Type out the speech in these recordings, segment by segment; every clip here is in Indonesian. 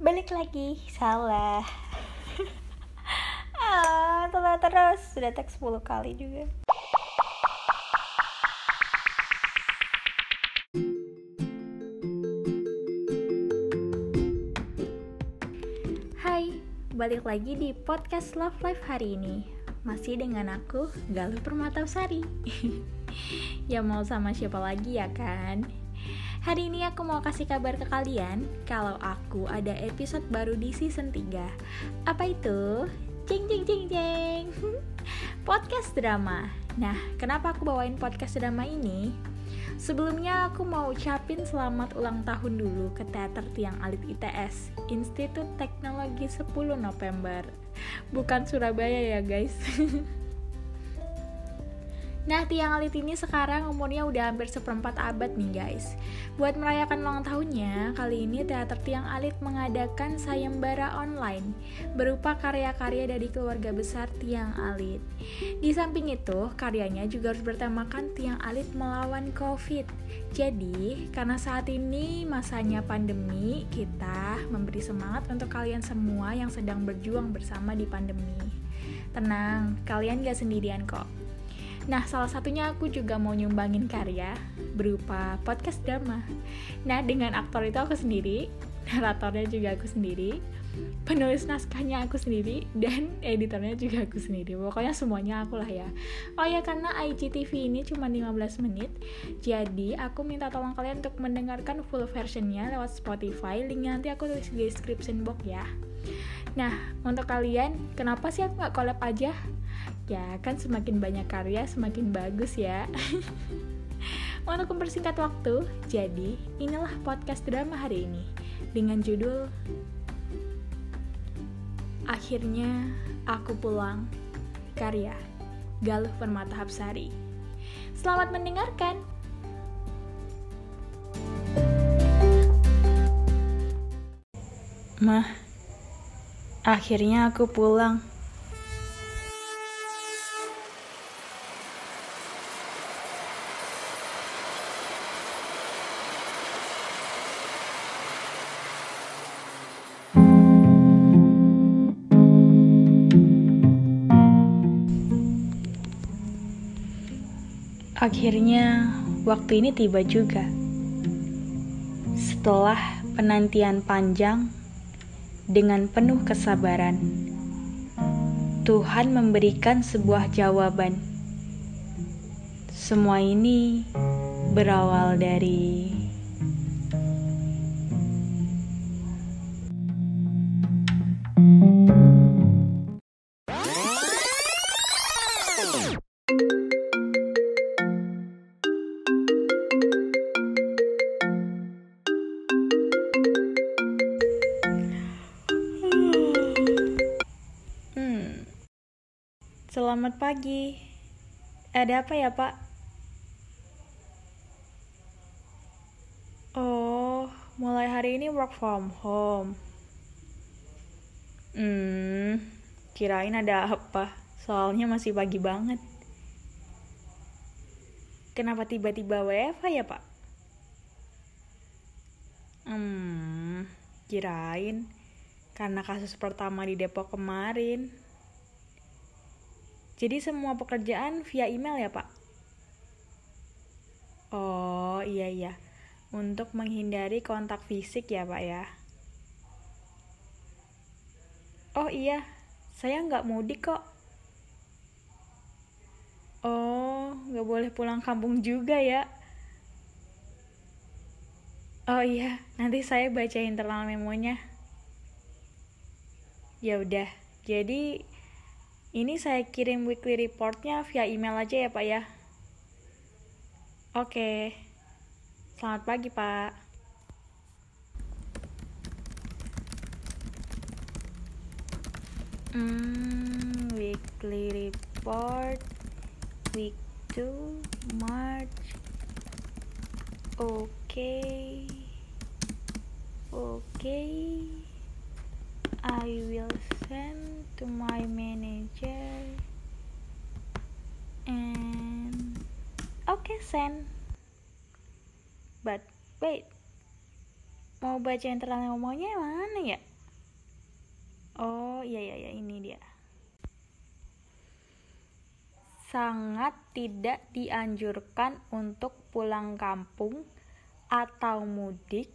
Balik lagi, salah. Ah, Telah terus, sudah tag 10 kali juga. Hai, balik lagi di podcast Love Life hari ini. Masih dengan aku, Galuh Permatasari Ya mau sama siapa lagi ya kan? Hari ini aku mau kasih kabar ke kalian kalau aku ada episode baru di season 3. Apa itu? Jeng jeng jeng jeng. Podcast drama. Nah, kenapa aku bawain podcast drama ini? Sebelumnya aku mau ucapin selamat ulang tahun dulu ke Teater Tiang Alit ITS, Institut Teknologi 10 November. Bukan Surabaya ya, guys. Nah, Tiang Alit ini sekarang umurnya udah hampir seperempat abad nih guys. Buat merayakan ulang tahunnya, kali ini Teater Tiang Alit mengadakan sayembara online berupa karya-karya dari keluarga besar Tiang Alit. Di samping itu, karyanya juga harus bertemakan Tiang Alit melawan COVID. Jadi, karena saat ini masanya pandemi, kita memberi semangat untuk kalian semua yang sedang berjuang bersama di pandemi. Tenang, kalian gak sendirian kok. Nah, salah satunya aku juga mau nyumbangin karya berupa podcast drama. Nah, dengan aktor itu aku sendiri, naratornya juga aku sendiri, penulis naskahnya aku sendiri, dan editornya juga aku sendiri. Pokoknya semuanya aku lah ya. Oh ya, karena IGTV ini cuma 15 menit, jadi aku minta tolong kalian untuk mendengarkan full versionnya lewat Spotify. Linknya nanti aku tulis di description box ya. Nah, untuk kalian, kenapa sih aku nggak collab aja? Ya, kan semakin banyak karya, semakin bagus ya. Untuk mempersingkat waktu, jadi inilah podcast drama hari ini dengan judul Akhirnya Aku Pulang, karya Galuh Permata Hapsari. Selamat mendengarkan! Mah, akhirnya aku pulang. Akhirnya, waktu ini tiba juga. Setelah penantian panjang dengan penuh kesabaran, Tuhan memberikan sebuah jawaban. Semua ini berawal dari Pagi. Ada apa ya, Pak? Oh, mulai hari ini work from home. Hmm, kirain ada apa? Soalnya masih pagi banget. Kenapa tiba-tiba WFH ya, Pak? Hmm, kirain karena kasus pertama di Depok kemarin. Jadi semua pekerjaan via email ya Pak? Oh iya iya, untuk menghindari kontak fisik ya Pak ya? Oh iya, saya nggak mudik kok. Oh, nggak boleh pulang kampung juga ya? Oh iya, nanti saya baca internal memonya. Ya udah, jadi ini saya kirim weekly reportnya via email aja ya Pak ya. Oke, selamat pagi Pak. Hmm, weekly report week 2 March. Oke. Okay. Oke. Okay. I will send to my manager. And okay send. But wait. Mau baca internal ngomongnya mana ya? Oh iya iya iya ini dia. Sangat tidak dianjurkan untuk pulang kampung atau mudik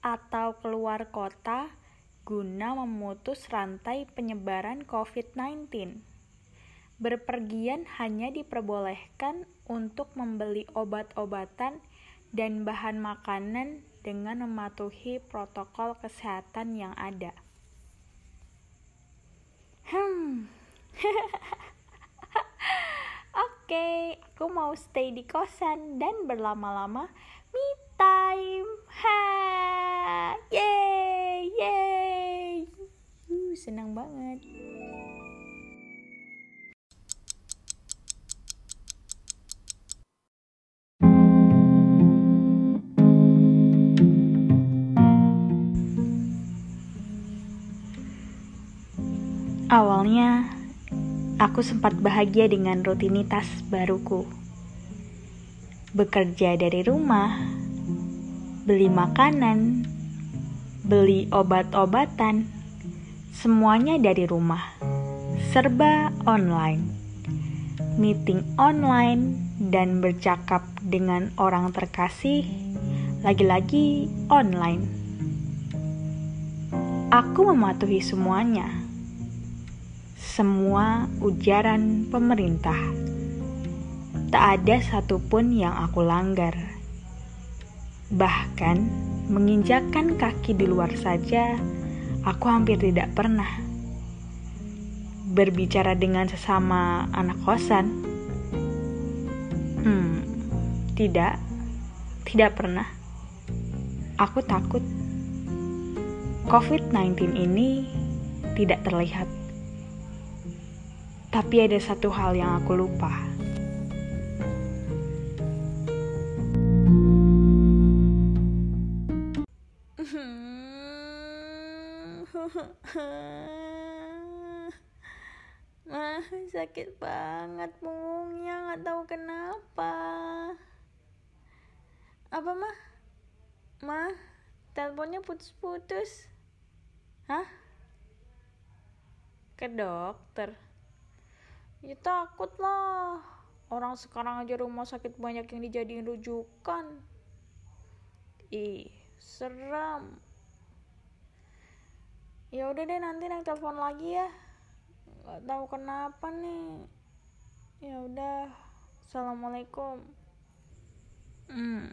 atau keluar kota guna memutus rantai penyebaran COVID-19. Berpergian hanya diperbolehkan untuk membeli obat-obatan dan bahan makanan dengan mematuhi protokol kesehatan yang ada. Hmm. Oke, okay, aku mau stay di kosan dan berlama-lama me time. Ha! Yeay, yeay. Senang banget. Awalnya, aku sempat bahagia dengan rutinitas baruku. Bekerja dari rumah, beli makanan, beli obat-obatan, semuanya dari rumah. Serba online. Meeting online dan bercakap dengan orang terkasih lagi-lagi online. Aku mematuhi semuanya semua ujaran pemerintah. Tak ada satupun yang aku langgar. Bahkan menginjakkan kaki di luar saja, aku hampir tidak pernah. Berbicara dengan sesama anak kosan, hmm, tidak, tidak pernah. Aku takut COVID-19 ini tidak terlihat tapi ada satu hal yang aku lupa. Sakit banget punggungnya nggak tahu kenapa. Apa mah? Mah teleponnya putus-putus. Hah? Ke dokter. Ya takut lah. Orang sekarang aja rumah sakit banyak yang dijadiin rujukan. Ih, seram. Ya udah deh nanti naik telepon lagi ya. Gak tahu kenapa nih. Ya udah. Assalamualaikum. Hmm.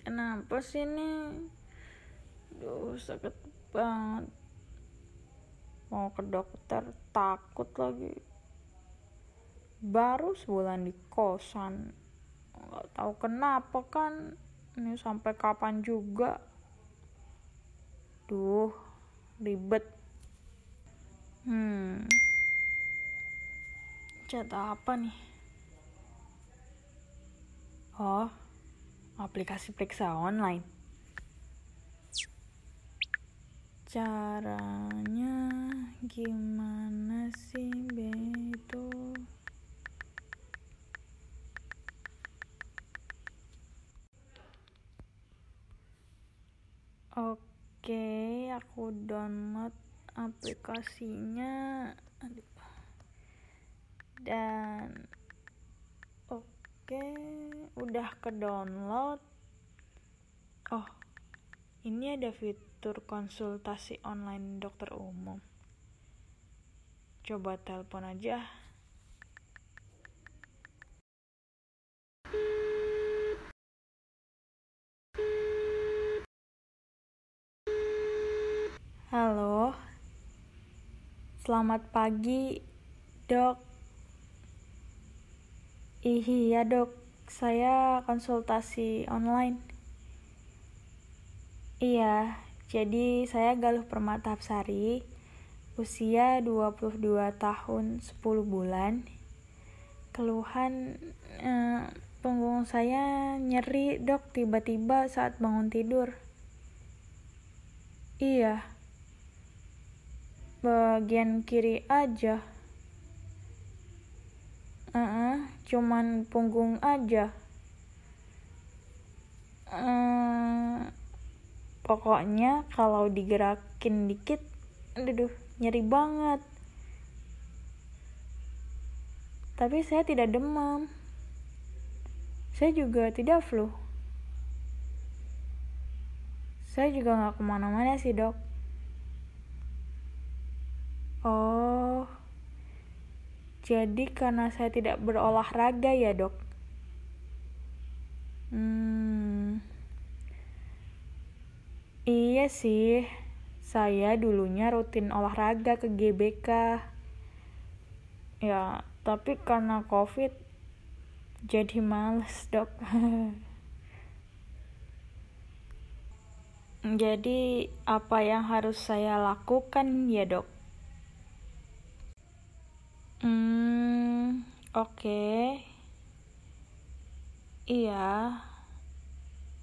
Kenapa sih nih? Duh, sakit banget. Mau ke dokter, takut lagi baru sebulan di kosan nggak tahu kenapa kan ini sampai kapan juga duh ribet hmm. Chat apa nih? Oh aplikasi periksa online. Caranya gimana sih betul Oke, aku download aplikasinya. Dan oke, udah ke download. Oh, ini ada fitur konsultasi online dokter umum. Coba telepon aja. Selamat pagi, dok. Iya, dok, saya konsultasi online. Iya, jadi saya Galuh Permata Sari, usia 22 tahun 10 bulan. Keluhan eh, punggung saya nyeri, dok, tiba-tiba saat bangun tidur. Iya bagian kiri aja. Uh -uh, cuman punggung aja. Uh, pokoknya kalau digerakin dikit aduh nyeri banget. Tapi saya tidak demam. Saya juga tidak flu. Saya juga nggak ke mana-mana sih dok oh. Jadi karena saya tidak berolahraga ya dok? Hmm. Iya sih. Saya dulunya rutin olahraga ke GBK ya tapi karena covid jadi males dok. Jadi apa yang harus saya lakukan ya dok hmm oke okay. iya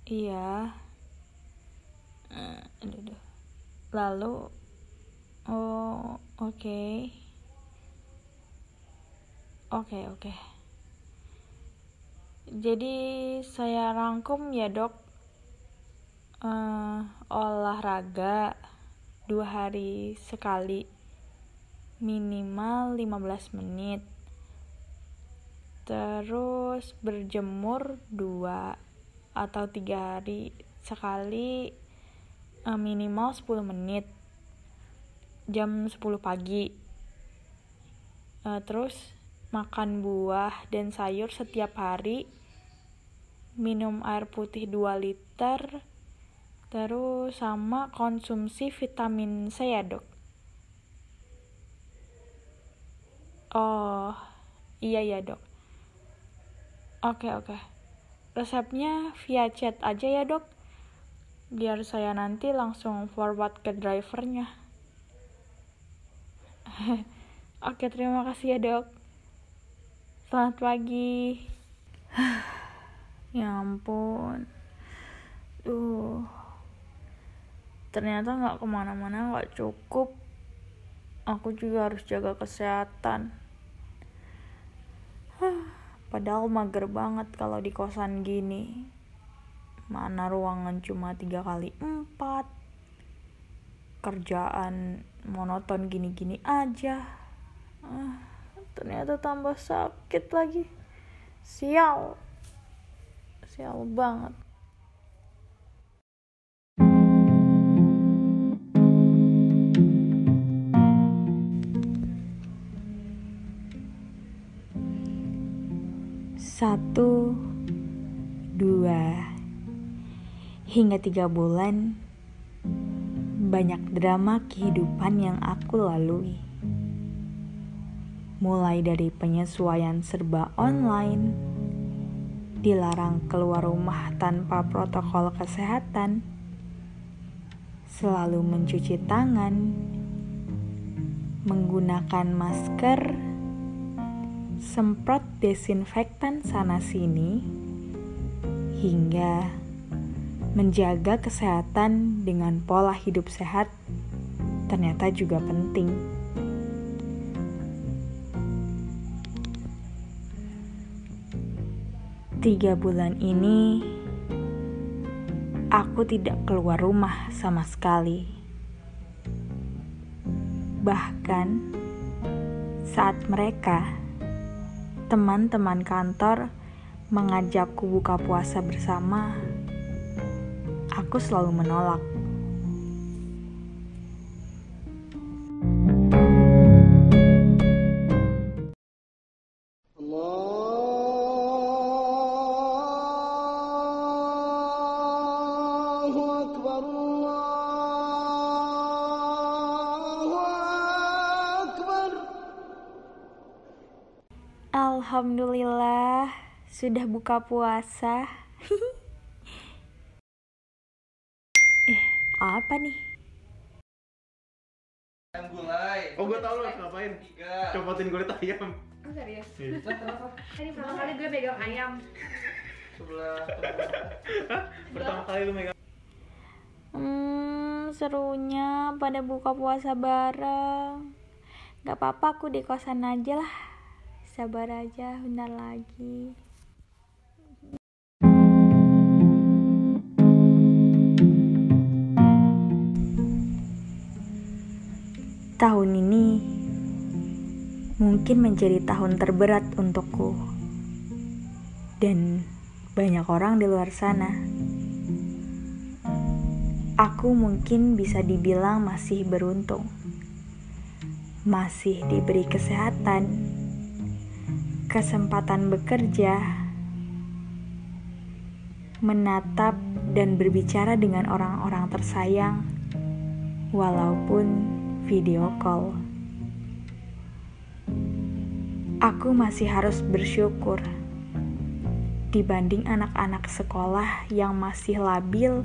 iya uh, lalu oh oke okay. oke okay, oke okay. jadi saya rangkum ya dok uh, olahraga dua hari sekali minimal 15 menit. Terus berjemur dua atau tiga hari sekali uh, minimal 10 menit. Jam 10 pagi. Uh, terus makan buah dan sayur setiap hari. Minum air putih 2 liter. Terus sama konsumsi vitamin C ya dok oh iya ya dok oke oke resepnya via chat aja ya dok biar saya nanti langsung forward ke drivernya. Oke, terima kasih ya dok. Selamat pagi. ya ampun. Duh. Ternyata nggak ke mana-mana nggak cukup. Aku juga harus jaga kesehatan. Padahal mager banget kalau di kosan gini. Mana ruangan cuma tiga kali empat. Kerjaan monoton gini-gini aja. Ah, ternyata tambah sakit lagi. Sial. Sial banget satu dua Hingga tiga bulan, banyak drama kehidupan yang aku lalui. Mulai dari penyesuaian serba online, dilarang keluar rumah tanpa protokol kesehatan, selalu mencuci tangan, menggunakan masker, semprot desinfektan sana-sini, hingga menjaga kesehatan dengan pola hidup sehat ternyata juga penting. Tiga bulan ini, aku tidak keluar rumah sama sekali. Bahkan saat mereka, teman-teman kantor, mengajakku buka puasa bersama aku selalu menolak. Buka puasa. apa nih? Ayam gulai. Oh, gue tau lo ngapain. Tiga. Copotin kulit ayam. Oh serius? Iya. Ini pertama kali gue megang ayam Sebelah. Pertama kali lu megang. Hmm, serunya pada buka puasa bareng. Gak apa-apa aku di kosan aja lah. Sabar aja, bentar lagi. Tahun ini mungkin menjadi tahun terberat untukku, dan banyak orang di luar sana. Aku mungkin bisa dibilang masih beruntung, masih diberi kesehatan, kesempatan bekerja, menatap, dan berbicara dengan orang-orang tersayang, walaupun video call. Aku masih harus bersyukur dibanding anak-anak sekolah yang masih labil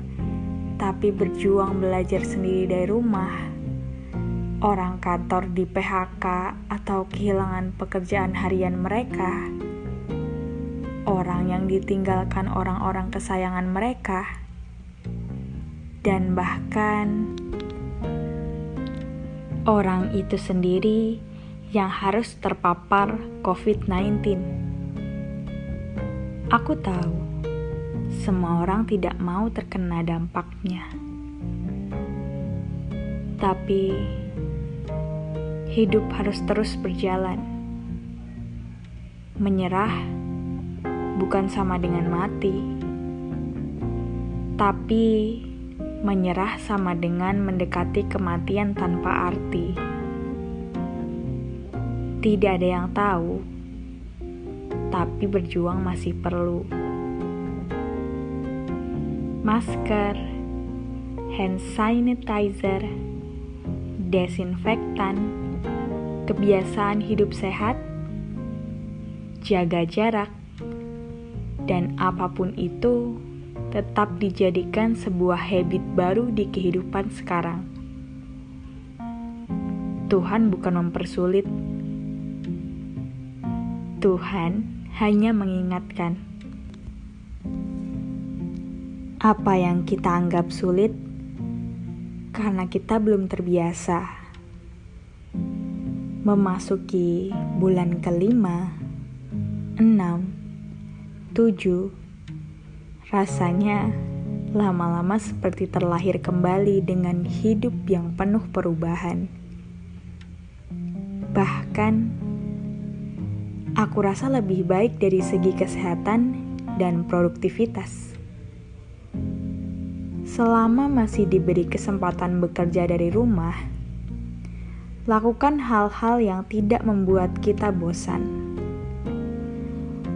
tapi berjuang belajar sendiri dari rumah. Orang kantor di PHK atau kehilangan pekerjaan harian mereka. Orang yang ditinggalkan orang-orang kesayangan mereka. Dan bahkan orang itu sendiri yang harus terpapar COVID-19. Aku tahu semua orang tidak mau terkena dampaknya, tapi hidup harus terus berjalan. Menyerah bukan sama dengan mati, tapi menyerah sama dengan mendekati kematian tanpa arti. Tidak ada yang tahu, tapi berjuang masih perlu. Masker, hand sanitizer, desinfektan, kebiasaan hidup sehat, jaga jarak, dan apa pun itu tetap dijadikan sebuah habit baru di kehidupan sekarang. Tuhan bukan mempersulit, Tuhan hanya mengingatkan. Apa yang kita anggap sulit karena kita belum terbiasa. Memasuki bulan kelima, enam, tujuh, Rasanya lama-lama seperti terlahir kembali dengan hidup yang penuh perubahan. Bahkan, aku rasa lebih baik dari segi kesehatan dan produktivitas. Selama masih diberi kesempatan bekerja dari rumah, lakukan hal-hal yang tidak membuat kita bosan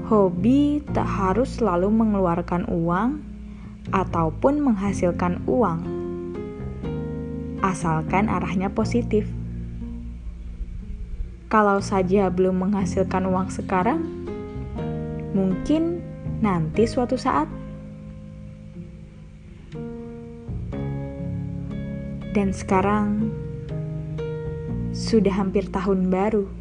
Hobi tak harus selalu mengeluarkan uang ataupun menghasilkan uang, asalkan arahnya positif. Kalau saja belum menghasilkan uang sekarang, mungkin nanti suatu saat. Dan sekarang sudah hampir tahun baru.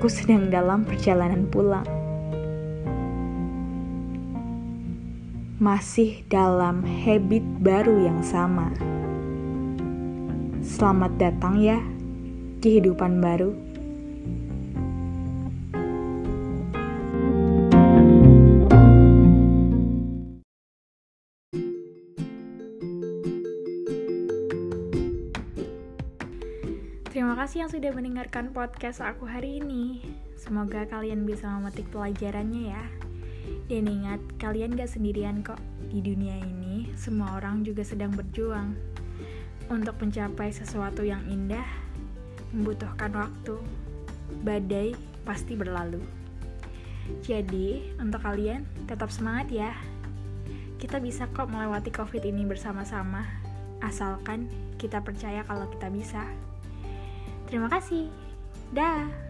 Aku sedang dalam perjalanan pulang. Masih dalam habit baru yang sama. Selamat datang ya, kehidupan baru. Sudah mendengarkan podcast aku hari ini. Semoga kalian bisa memetik pelajarannya ya. Dan ingat, kalian gak sendirian kok. Di dunia ini, semua orang juga sedang berjuang. Untuk mencapai sesuatu yang indah, membutuhkan waktu. Badai pasti berlalu. Jadi, untuk kalian, tetap semangat ya. Kita bisa kok melewati COVID ini bersama-sama, asalkan kita percaya kalau kita bisa. Terima kasih. Dah.